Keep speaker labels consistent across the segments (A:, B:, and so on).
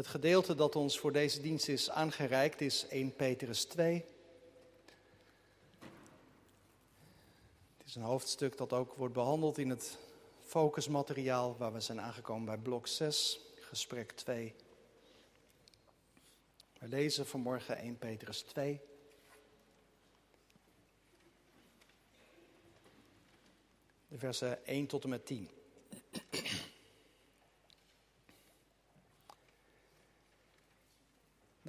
A: Het gedeelte dat ons voor deze dienst is aangereikt is 1 Petrus 2. Het is een hoofdstuk dat ook wordt behandeld in het focusmateriaal waar we zijn aangekomen bij blok 6, gesprek 2. We lezen vanmorgen 1 Petrus 2. De versen 1 tot en met 10.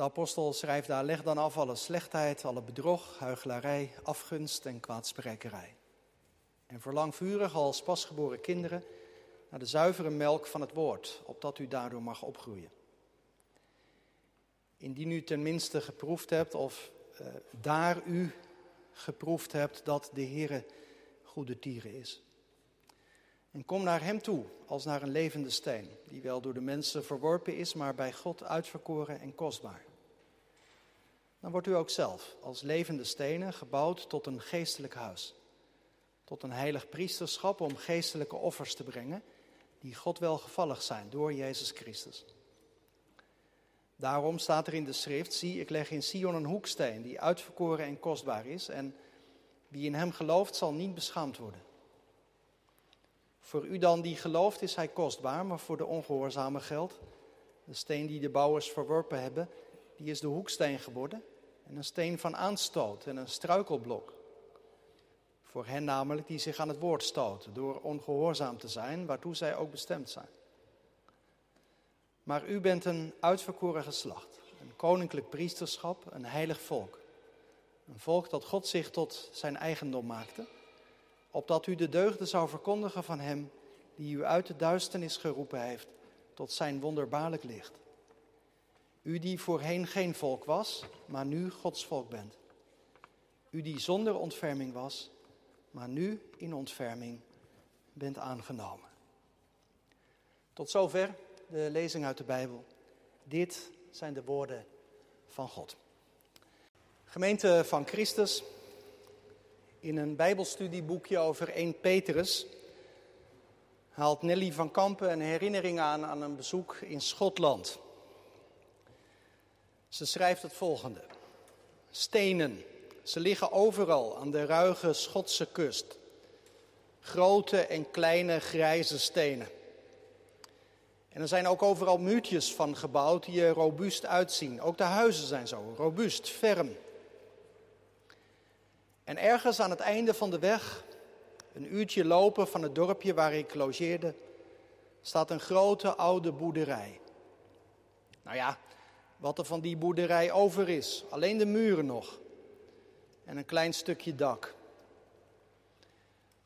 A: De apostel schrijft daar: leg dan af alle slechtheid, alle bedrog, huichelarij, afgunst en kwaadsprekerij. En verlang vurig als pasgeboren kinderen naar de zuivere melk van het woord, opdat u daardoor mag opgroeien. Indien u tenminste geproefd hebt, of uh, daar u geproefd hebt, dat de Heere goede tieren is. En kom naar Hem toe als naar een levende steen, die wel door de mensen verworpen is, maar bij God uitverkoren en kostbaar. Dan wordt u ook zelf als levende stenen gebouwd tot een geestelijk huis, tot een heilig priesterschap om geestelijke offers te brengen, die God welgevallig zijn door Jezus Christus. Daarom staat er in de schrift, zie, ik leg in Sion een hoeksteen die uitverkoren en kostbaar is en wie in hem gelooft zal niet beschaamd worden. Voor u dan die gelooft is hij kostbaar, maar voor de ongehoorzame geldt, de steen die de bouwers verworpen hebben, die is de hoeksteen geworden en een steen van aanstoot en een struikelblok. Voor hen namelijk die zich aan het woord stoten door ongehoorzaam te zijn, waartoe zij ook bestemd zijn. Maar u bent een uitverkoren geslacht, een koninklijk priesterschap, een heilig volk. Een volk dat God zich tot zijn eigendom maakte, opdat u de deugden zou verkondigen van Hem die u uit de duisternis geroepen heeft tot zijn wonderbaarlijk licht. U die voorheen geen volk was, maar nu Gods volk bent. U die zonder ontferming was, maar nu in ontferming bent aangenomen. Tot zover de lezing uit de Bijbel. Dit zijn de woorden van God. Gemeente van Christus, in een Bijbelstudieboekje over 1 Petrus haalt Nelly van Kampen een herinnering aan aan een bezoek in Schotland. Ze schrijft het volgende. Stenen, ze liggen overal aan de ruige Schotse kust. Grote en kleine grijze stenen. En er zijn ook overal muurtjes van gebouwd die er robuust uitzien. Ook de huizen zijn zo, robuust, ferm. En ergens aan het einde van de weg, een uurtje lopen van het dorpje waar ik logeerde, staat een grote oude boerderij. Nou ja, wat er van die boerderij over is. Alleen de muren nog. En een klein stukje dak.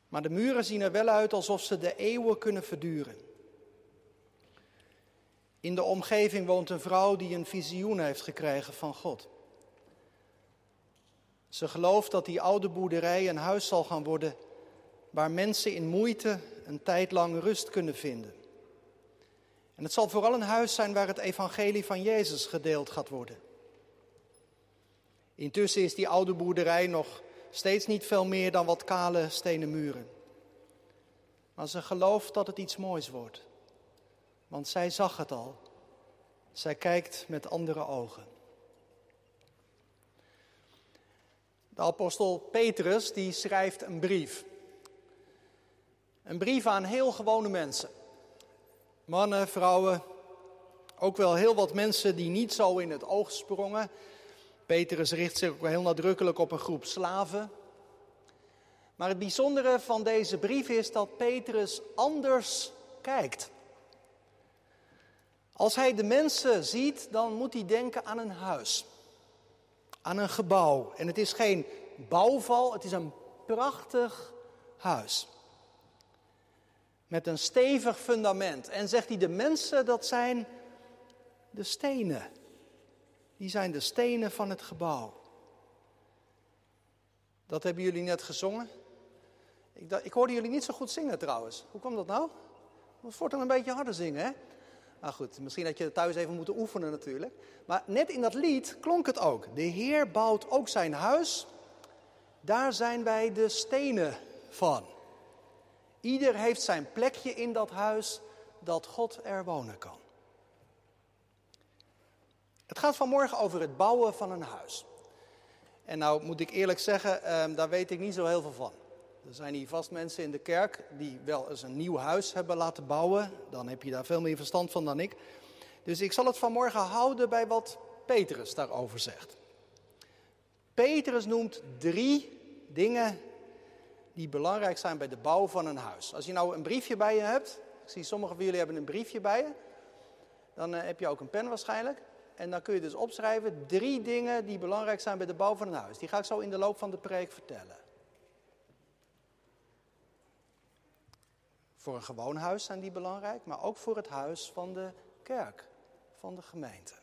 A: Maar de muren zien er wel uit alsof ze de eeuwen kunnen verduren. In de omgeving woont een vrouw die een visioen heeft gekregen van God. Ze gelooft dat die oude boerderij een huis zal gaan worden waar mensen in moeite een tijd lang rust kunnen vinden. En het zal vooral een huis zijn waar het evangelie van Jezus gedeeld gaat worden. Intussen is die oude boerderij nog steeds niet veel meer dan wat kale stenen muren. Maar ze gelooft dat het iets moois wordt. Want zij zag het al. Zij kijkt met andere ogen. De apostel Petrus die schrijft een brief. Een brief aan heel gewone mensen. Mannen, vrouwen, ook wel heel wat mensen die niet zo in het oog sprongen. Petrus richt zich ook heel nadrukkelijk op een groep slaven. Maar het bijzondere van deze brief is dat Petrus anders kijkt. Als hij de mensen ziet, dan moet hij denken aan een huis, aan een gebouw. En het is geen bouwval, het is een prachtig huis met een stevig fundament. En zegt hij, de mensen, dat zijn de stenen. Die zijn de stenen van het gebouw. Dat hebben jullie net gezongen. Ik, ik hoorde jullie niet zo goed zingen trouwens. Hoe kwam dat nou? We voortaan een beetje harder zingen, hè? Nou goed, misschien dat je thuis even moeten oefenen natuurlijk. Maar net in dat lied klonk het ook. De Heer bouwt ook zijn huis. Daar zijn wij de stenen van. Ieder heeft zijn plekje in dat huis dat God er wonen kan. Het gaat vanmorgen over het bouwen van een huis. En nou moet ik eerlijk zeggen, eh, daar weet ik niet zo heel veel van. Er zijn hier vast mensen in de kerk die wel eens een nieuw huis hebben laten bouwen. Dan heb je daar veel meer verstand van dan ik. Dus ik zal het vanmorgen houden bij wat Petrus daarover zegt. Petrus noemt drie dingen die belangrijk zijn bij de bouw van een huis. Als je nou een briefje bij je hebt, ik zie sommigen van jullie hebben een briefje bij je, dan eh, heb je ook een pen waarschijnlijk. En dan kun je dus opschrijven drie dingen die belangrijk zijn bij de bouw van een huis. Die ga ik zo in de loop van de preek vertellen. Voor een gewoon huis zijn die belangrijk, maar ook voor het huis van de kerk, van de gemeente.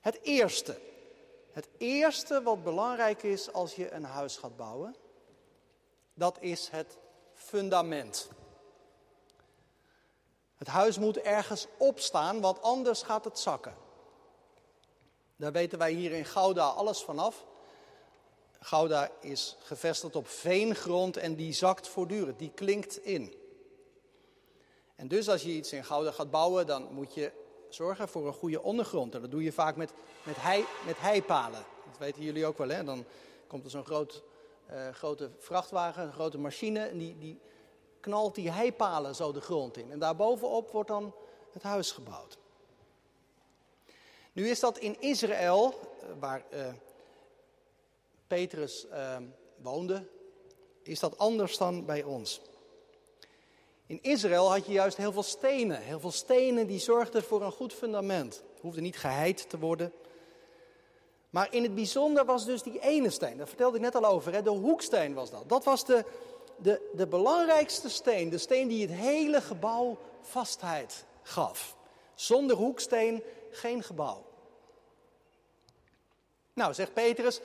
A: Het eerste, het eerste wat belangrijk is als je een huis gaat bouwen, dat is het fundament. Het huis moet ergens opstaan, want anders gaat het zakken. Daar weten wij hier in Gouda alles vanaf. Gouda is gevestigd op veengrond en die zakt voortdurend, die klinkt in. En dus als je iets in Gouda gaat bouwen, dan moet je zorgen voor een goede ondergrond. En dat doe je vaak met, met, met heipalen. Dat weten jullie ook wel, hè? Dan komt er zo'n groot, uh, grote vrachtwagen, een grote machine, en die, die knalt die heipalen zo de grond in. En daarbovenop wordt dan het huis gebouwd. Nu is dat in Israël, eh, waar uh, Petrus woonde, is dat anders dan bij ons. In Israël had je juist heel veel stenen. Heel veel stenen die zorgden voor een goed fundament. Het hoefde niet geheid te worden. Maar in het bijzonder was dus die ene steen, daar vertelde ik net al over, hè, de hoeksteen was dat. Dat was de, de, de belangrijkste steen, de steen die het hele gebouw vastheid gaf. Zonder hoeksteen geen gebouw. Nou, zegt Petrus,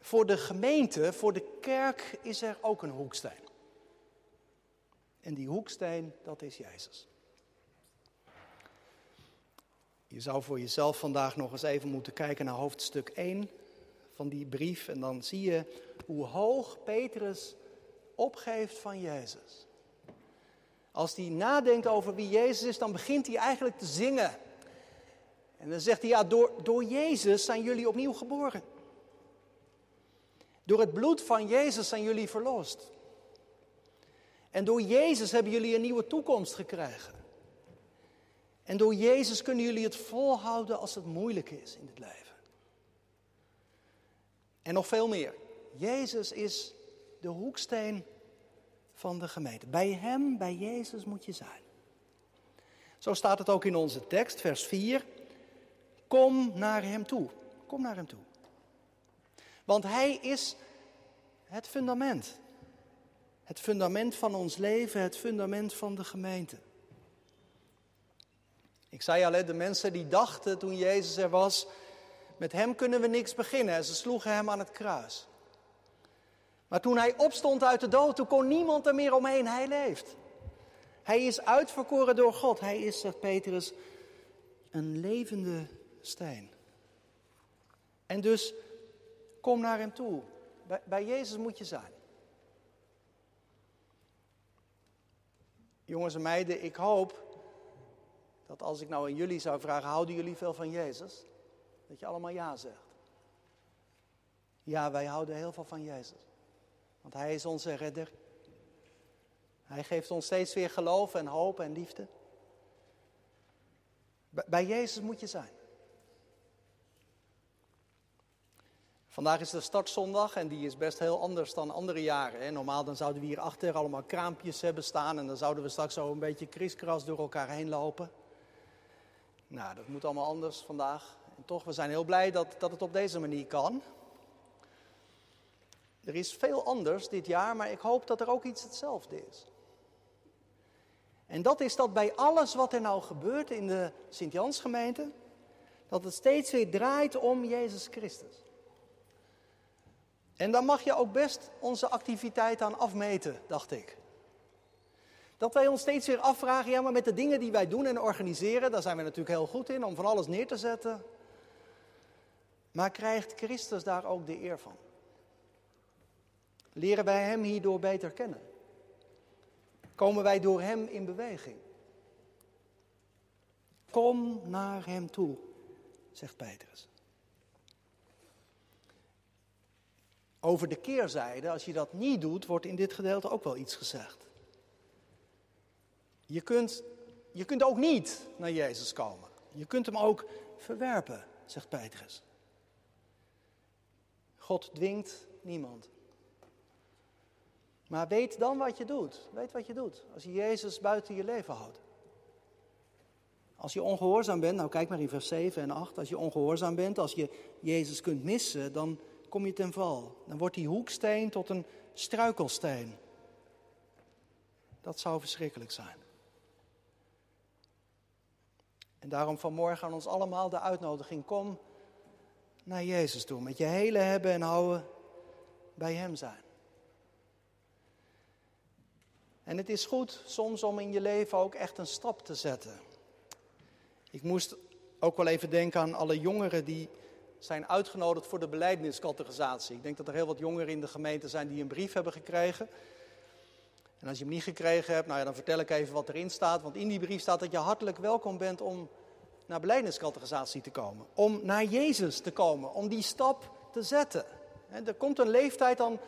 A: voor de gemeente, voor de kerk is er ook een hoeksteen. En die hoeksteen, dat is Jezus. Je zou voor jezelf vandaag nog eens even moeten kijken naar hoofdstuk 1 van die brief. En dan zie je hoe hoog Petrus opgeeft van Jezus. Als hij nadenkt over wie Jezus is, dan begint hij eigenlijk te zingen. En dan zegt hij, ja, door, door Jezus zijn jullie opnieuw geboren. Door het bloed van Jezus zijn jullie verlost. En door Jezus hebben jullie een nieuwe toekomst gekregen. En door Jezus kunnen jullie het volhouden als het moeilijk is in het leven. En nog veel meer. Jezus is de hoeksteen van de gemeente. Bij Hem, bij Jezus moet je zijn. Zo staat het ook in onze tekst, vers 4. Kom naar Hem toe. Kom naar Hem toe. Want Hij is het fundament. Het fundament van ons leven, het fundament van de gemeente. Ik zei al, de mensen die dachten toen Jezus er was, met Hem kunnen we niks beginnen. Ze sloegen Hem aan het kruis. Maar toen Hij opstond uit de dood, toen kon niemand er meer omheen. Hij leeft. Hij is uitverkoren door God. Hij is, zegt Petrus, een levende steen. En dus kom naar Hem toe. Bij Jezus moet je zijn. Jongens en meiden, ik hoop dat als ik nou aan jullie zou vragen, houden jullie veel van Jezus? Dat je allemaal ja zegt. Ja, wij houden heel veel van Jezus. Want Hij is onze redder. Hij geeft ons steeds weer geloof en hoop en liefde. Bij Jezus moet je zijn. Vandaag is de startzondag en die is best heel anders dan andere jaren. Normaal dan zouden we hier achter allemaal kraampjes hebben staan en dan zouden we straks zo een beetje kriskras door elkaar heen lopen. Nou, dat moet allemaal anders vandaag. En toch, we zijn heel blij dat, dat het op deze manier kan. Er is veel anders dit jaar, maar ik hoop dat er ook iets hetzelfde is. En dat is dat bij alles wat er nou gebeurt in de Sint-Jansgemeente, dat het steeds weer draait om Jezus Christus. En dan mag je ook best onze activiteit aan afmeten, dacht ik. Dat wij ons steeds weer afvragen, ja, maar met de dingen die wij doen en organiseren, daar zijn we natuurlijk heel goed in om van alles neer te zetten. Maar krijgt Christus daar ook de eer van? Leren wij Hem hierdoor beter kennen? Komen wij door Hem in beweging? Kom naar hem toe, zegt Petrus. Over de keerzijde, als je dat niet doet, wordt in dit gedeelte ook wel iets gezegd. Je kunt, je kunt ook niet naar Jezus komen. Je kunt hem ook verwerpen, zegt Petrus. God dwingt niemand. Maar weet dan wat je doet. Weet wat je doet als je Jezus buiten je leven houdt. Als je ongehoorzaam bent, nou kijk maar in vers 7 en 8. Als je ongehoorzaam bent, als je Jezus kunt missen, dan kom je ten val. Dan wordt die hoeksteen tot een struikelsteen. Dat zou verschrikkelijk zijn. En daarom vanmorgen aan ons allemaal de uitnodiging: kom naar Jezus toe. Met je hele hebben en houden bij Hem zijn. En het is goed soms om in je leven ook echt een stap te zetten. Ik moest ook wel even denken aan alle jongeren die zijn uitgenodigd voor de beleidingscategorisatie. Ik denk dat er heel wat jongeren in de gemeente zijn die een brief hebben gekregen. En als je hem niet gekregen hebt, nou ja, dan vertel ik even wat erin staat. Want in die brief staat dat je hartelijk welkom bent om naar beleidingscategorisatie te komen. Om naar Jezus te komen, om die stap te zetten. er komt een leeftijd, dan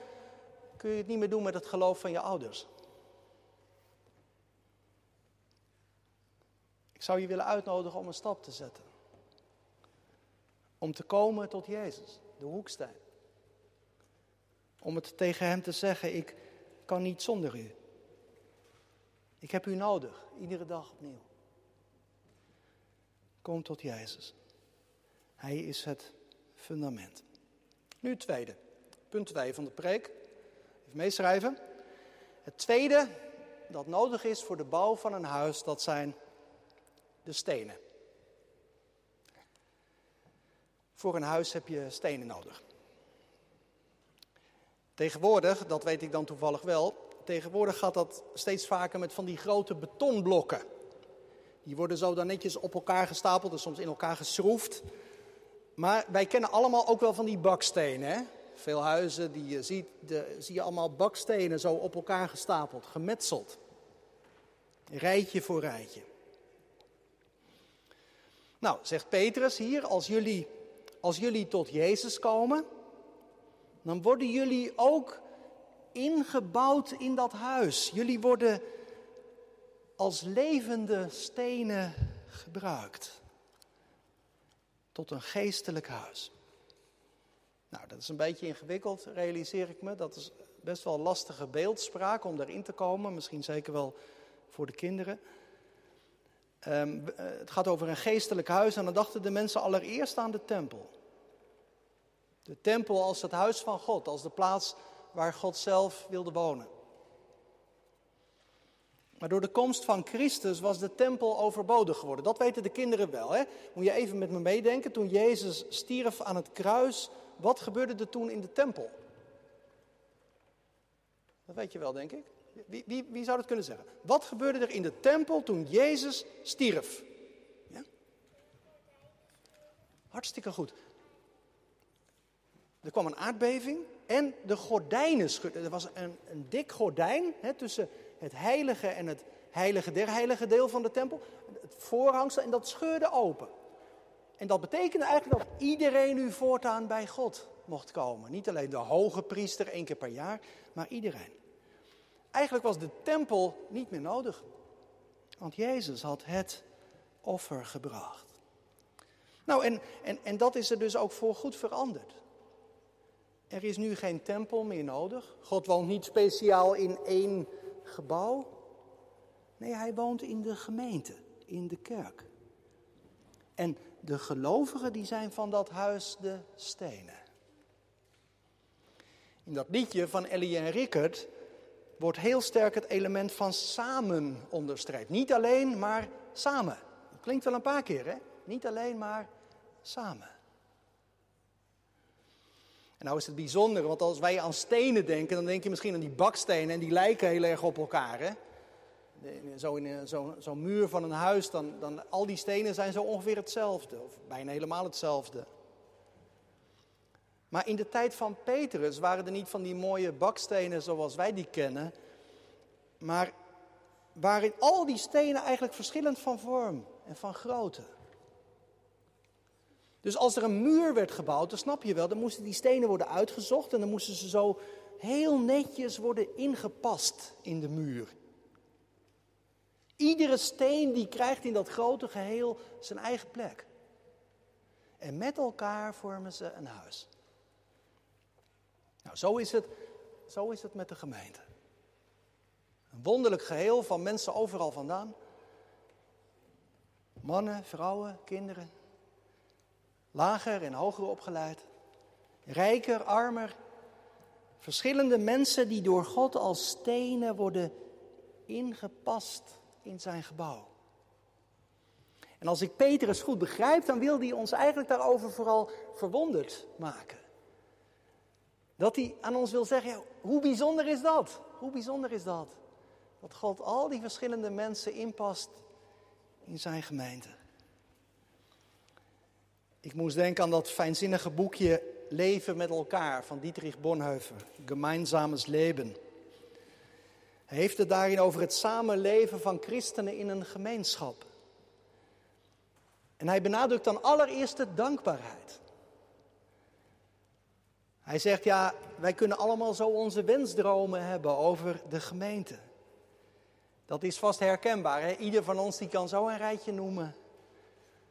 A: kun je het niet meer doen met het geloof van je ouders. Ik zou je willen uitnodigen om een stap te zetten. Om te komen tot Jezus, de hoeksteen. Om het tegen Hem te zeggen, ik kan niet zonder U. Ik heb U nodig, iedere dag opnieuw. Kom tot Jezus. Hij is het fundament. Nu het tweede. Punt 2 van de preek. Even meeschrijven. Het tweede dat nodig is voor de bouw van een huis, dat zijn de stenen. Voor een huis heb je stenen nodig. Tegenwoordig, dat weet ik dan toevallig wel, tegenwoordig gaat dat steeds vaker met van die grote betonblokken. Die worden zo dan netjes op elkaar gestapeld en soms in elkaar geschroefd. Maar wij kennen allemaal ook wel van die bakstenen. Hè? Veel huizen die je ziet, zie je allemaal bakstenen zo op elkaar gestapeld, gemetseld. Rijtje voor rijtje. Nou, zegt Petrus hier, als jullie, als jullie tot Jezus komen, dan worden jullie ook ingebouwd in dat huis. Jullie worden als levende stenen gebruikt. Tot een geestelijk huis. Nou, dat is een beetje ingewikkeld, realiseer ik me. Dat is best wel lastige beeldspraak om daarin te komen. Misschien zeker wel voor de kinderen. Um, het gaat over een geestelijk huis en dan dachten de mensen allereerst aan de tempel. De tempel als het huis van God, als de plaats waar God zelf wilde wonen. Maar door de komst van Christus was de tempel overbodig geworden. Dat weten de kinderen wel. Hè? Moet je even met me meedenken. Toen Jezus stierf aan het kruis, wat gebeurde er toen in de tempel? Dat weet je wel, denk ik. Wie, wie, wie zou dat kunnen zeggen? Wat gebeurde er in de tempel toen Jezus stierf? Ja? Hartstikke goed. Er kwam een aardbeving en de gordijnen schudden. Er was een, een dik gordijn hè, tussen het heilige en het heilige der heilige deel van de tempel. Het voorhangsel en dat scheurde open. En dat betekende eigenlijk dat iedereen nu voortaan bij God mocht komen. Niet alleen de hoge priester één keer per jaar, maar iedereen. Eigenlijk was de tempel niet meer nodig. Want Jezus had het offer gebracht. Nou, en, en, en dat is er dus ook voor goed veranderd. Er is nu geen tempel meer nodig. God woont niet speciaal in één gebouw. Nee, hij woont in de gemeente, in de kerk. En de gelovigen die zijn van dat huis de stenen. In dat liedje van Ellie en Rickert wordt heel sterk het element van samen onderstreept. Niet alleen, maar samen. Dat klinkt wel een paar keer, hè? Niet alleen, maar samen. En nou is het bijzonder, want als wij aan stenen denken, dan denk je misschien aan die bakstenen en die lijken heel erg op elkaar. Hè? Zo in zo'n zo muur van een huis, dan, dan al die stenen zijn zo ongeveer hetzelfde, of bijna helemaal hetzelfde. Maar in de tijd van Petrus waren er niet van die mooie bakstenen zoals wij die kennen, maar waren al die stenen eigenlijk verschillend van vorm, en van grootte. Dus als er een muur werd gebouwd, dan snap je wel, dan moesten die stenen worden uitgezocht en dan moesten ze zo heel netjes worden ingepast in de muur. Iedere steen die krijgt in dat grote geheel zijn eigen plek. En met elkaar vormen ze een huis. Nou, zo is het, zo is het met de gemeente. Een wonderlijk geheel van mensen overal vandaan. Mannen, vrouwen, kinderen. Lager en hoger opgeleid. Rijker, armer. Verschillende mensen die door God als stenen worden ingepast in zijn gebouw. En als ik Petrus goed begrijp, dan wil hij ons eigenlijk daarover vooral verwonderd maken. Dat hij aan ons wil zeggen, hoe bijzonder is dat? Hoe bijzonder is dat? Dat God al die verschillende mensen inpast in zijn gemeente. Ik moest denken aan dat fijnzinnige boekje Leven met elkaar van Dietrich Bonhoeffer, Gemeinsames Leben. Hij heeft het daarin over het samenleven van christenen in een gemeenschap. En hij benadrukt dan allereerst de dankbaarheid. Hij zegt, ja, wij kunnen allemaal zo onze wensdromen hebben over de gemeente. Dat is vast herkenbaar. Hè? Ieder van ons die kan zo een rijtje noemen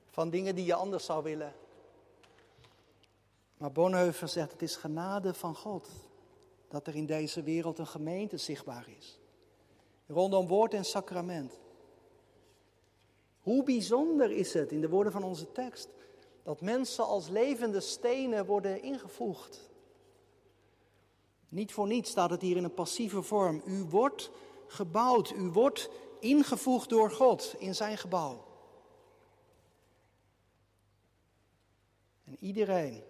A: van dingen die je anders zou willen. Maar Bonhoeffer zegt, het is genade van God dat er in deze wereld een gemeente zichtbaar is. Rondom woord en sacrament. Hoe bijzonder is het, in de woorden van onze tekst, dat mensen als levende stenen worden ingevoegd. Niet voor niets staat het hier in een passieve vorm. U wordt gebouwd, u wordt ingevoegd door God in zijn gebouw. En iedereen,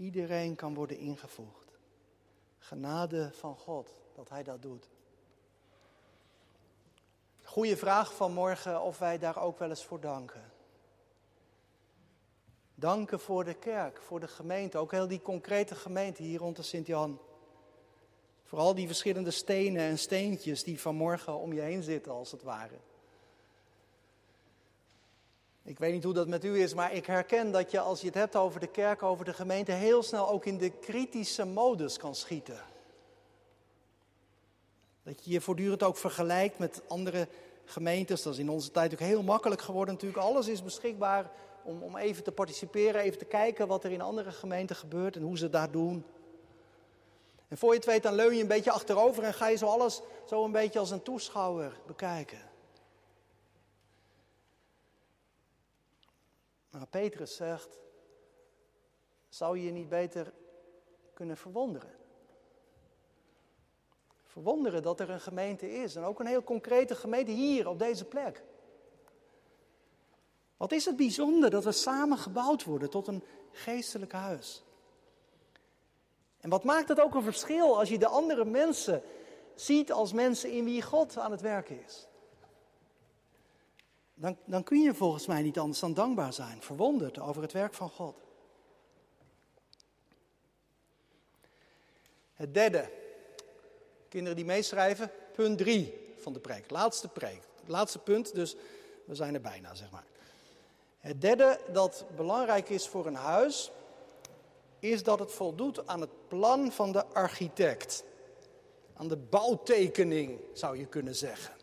A: iedereen kan worden ingevoegd. Genade van God dat Hij dat doet. Goeie vraag vanmorgen of wij daar ook wel eens voor danken. Danken voor de kerk, voor de gemeente, ook heel die concrete gemeente hier rond de Sint-Jan. Vooral die verschillende stenen en steentjes die vanmorgen om je heen zitten, als het ware. Ik weet niet hoe dat met u is, maar ik herken dat je als je het hebt over de kerk, over de gemeente, heel snel ook in de kritische modus kan schieten. Dat je je voortdurend ook vergelijkt met andere gemeentes. Dat is in onze tijd ook heel makkelijk geworden natuurlijk. Alles is beschikbaar om, om even te participeren, even te kijken wat er in andere gemeenten gebeurt en hoe ze daar doen. En voor je het weet, dan leun je een beetje achterover en ga je zo alles zo een beetje als een toeschouwer bekijken. Maar Petrus zegt, zou je je niet beter kunnen verwonderen? Verwonderen dat er een gemeente is en ook een heel concrete gemeente hier op deze plek. Wat is het bijzonder dat we samen gebouwd worden tot een geestelijk huis? En wat maakt het ook een verschil als je de andere mensen ziet als mensen in wie God aan het werken is? Dan, dan kun je volgens mij niet anders dan dankbaar zijn, verwonderd over het werk van God. Het derde, kinderen die meeschrijven, punt drie van de preek, laatste preek. Laatste punt, dus we zijn er bijna, zeg maar. Het derde dat belangrijk is voor een huis, is dat het voldoet aan het plan van de architect. Aan de bouwtekening, zou je kunnen zeggen.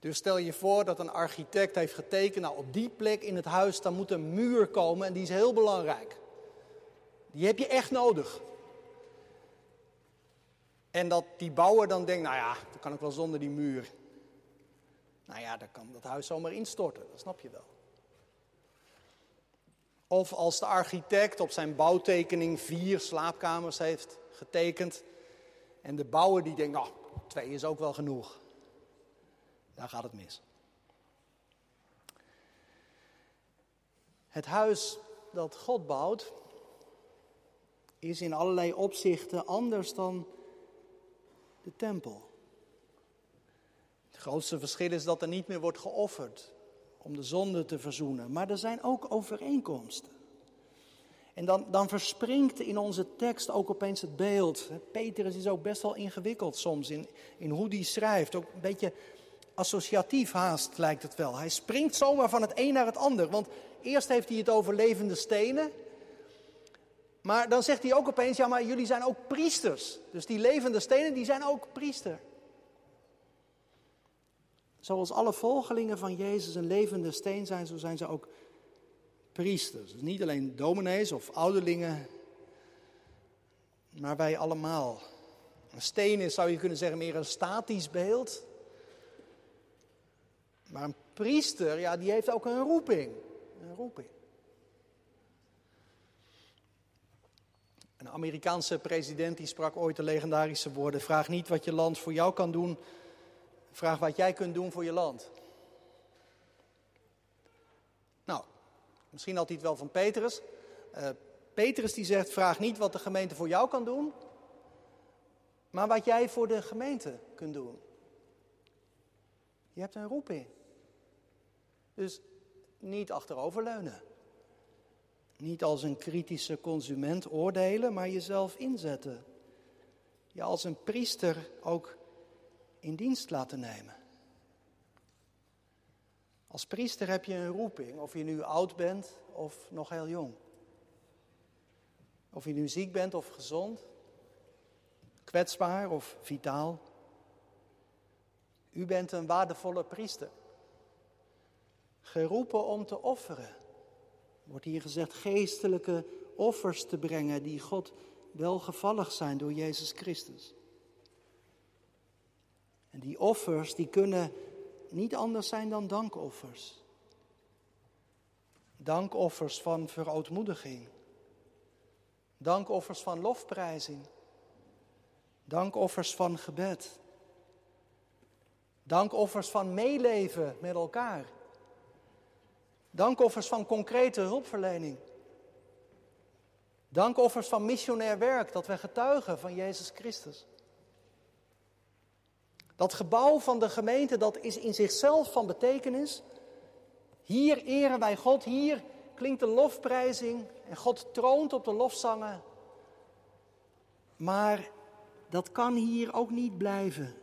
A: Dus stel je voor dat een architect heeft getekend, nou op die plek in het huis, dan moet een muur komen en die is heel belangrijk. Die heb je echt nodig. En dat die bouwer dan denkt, nou ja, dan kan ik wel zonder die muur. Nou ja, dan kan dat huis zomaar instorten, dat snap je wel. Of als de architect op zijn bouwtekening vier slaapkamers heeft getekend. En de bouwer die denkt, nou, twee is ook wel genoeg. Daar gaat het mis. Het huis dat God bouwt is in allerlei opzichten anders dan de tempel. Het grootste verschil is dat er niet meer wordt geofferd om de zonde te verzoenen. Maar er zijn ook overeenkomsten. En dan, dan verspringt in onze tekst ook opeens het beeld. Petrus is ook best wel ingewikkeld soms in, in hoe hij schrijft. Ook een beetje associatief haast lijkt het wel. Hij springt zomaar van het een naar het ander. Want eerst heeft hij het over levende stenen. Maar dan zegt hij ook opeens, ja maar jullie zijn ook priesters. Dus die levende stenen, die zijn ook priester. Zoals alle volgelingen van Jezus een levende steen zijn, zo zijn ze ook priesters. Dus niet alleen dominees of ouderlingen, maar wij allemaal. Een steen is, zou je kunnen zeggen, meer een statisch beeld. Maar een priester, ja, die heeft ook een roeping. Een roeping. Een Amerikaanse president die sprak ooit de legendarische woorden: Vraag niet wat je land voor jou kan doen, vraag wat jij kunt doen voor je land. Nou, misschien had hij het wel van Petrus. Uh, Petrus die zegt: Vraag niet wat de gemeente voor jou kan doen, maar wat jij voor de gemeente kunt doen. Je hebt een roeping. Dus niet achteroverleunen. Niet als een kritische consument oordelen, maar jezelf inzetten. Je als een priester ook in dienst laten nemen. Als priester heb je een roeping, of je nu oud bent of nog heel jong. Of je nu ziek bent of gezond, kwetsbaar of vitaal. U bent een waardevolle priester. Geroepen om te offeren. Wordt hier gezegd geestelijke offers te brengen die God welgevallig zijn door Jezus Christus. En die offers die kunnen niet anders zijn dan dankoffers. Dankoffers van verootmoediging. Dankoffers van lofprijzing. Dankoffers van gebed. Dankoffers van meeleven met elkaar. Dankoffers van concrete hulpverlening. Dankoffers van missionair werk, dat wij getuigen van Jezus Christus. Dat gebouw van de gemeente, dat is in zichzelf van betekenis. Hier eren wij God, hier klinkt de lofprijzing en God troont op de lofzangen. Maar dat kan hier ook niet blijven.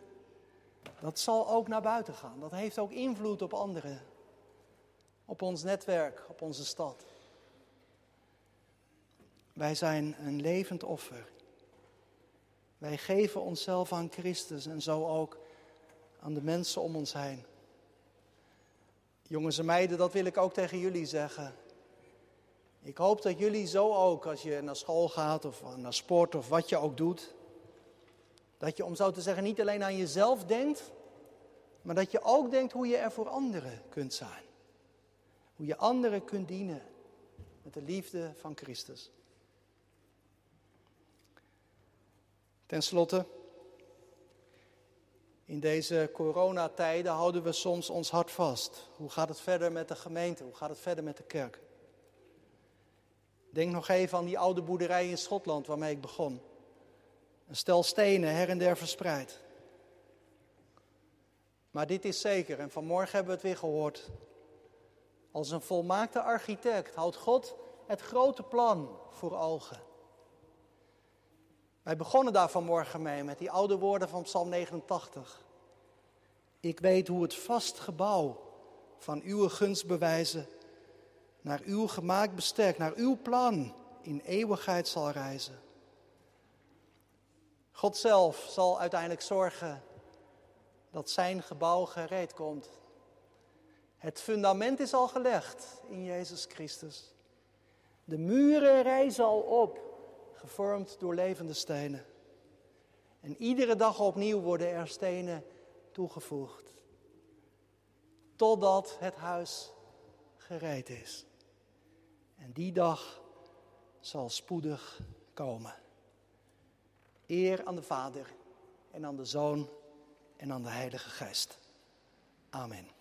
A: Dat zal ook naar buiten gaan. Dat heeft ook invloed op anderen op ons netwerk, op onze stad. Wij zijn een levend offer. Wij geven onszelf aan Christus en zo ook aan de mensen om ons heen. Jongens en meiden, dat wil ik ook tegen jullie zeggen. Ik hoop dat jullie zo ook, als je naar school gaat of naar sport of wat je ook doet, dat je om zo te zeggen niet alleen aan jezelf denkt, maar dat je ook denkt hoe je er voor anderen kunt zijn. Hoe je anderen kunt dienen met de liefde van Christus. Ten slotte, in deze coronatijden houden we soms ons hart vast. Hoe gaat het verder met de gemeente? Hoe gaat het verder met de kerk? Denk nog even aan die oude boerderij in Schotland waarmee ik begon. Een stel stenen her en der verspreid. Maar dit is zeker, en vanmorgen hebben we het weer gehoord. Als een volmaakte architect houdt God het grote plan voor ogen. Wij begonnen daar vanmorgen mee met die oude woorden van Psalm 89. Ik weet hoe het vast gebouw van uw gunstbewijzen naar uw gemaakt bestek, naar uw plan in eeuwigheid zal reizen. God zelf zal uiteindelijk zorgen dat zijn gebouw gereed komt het fundament is al gelegd in Jezus Christus. De muren rijzen al op, gevormd door levende stenen. En iedere dag opnieuw worden er stenen toegevoegd. Totdat het huis gereed is. En die dag zal spoedig komen. Eer aan de Vader en aan de Zoon en aan de Heilige Geest. Amen.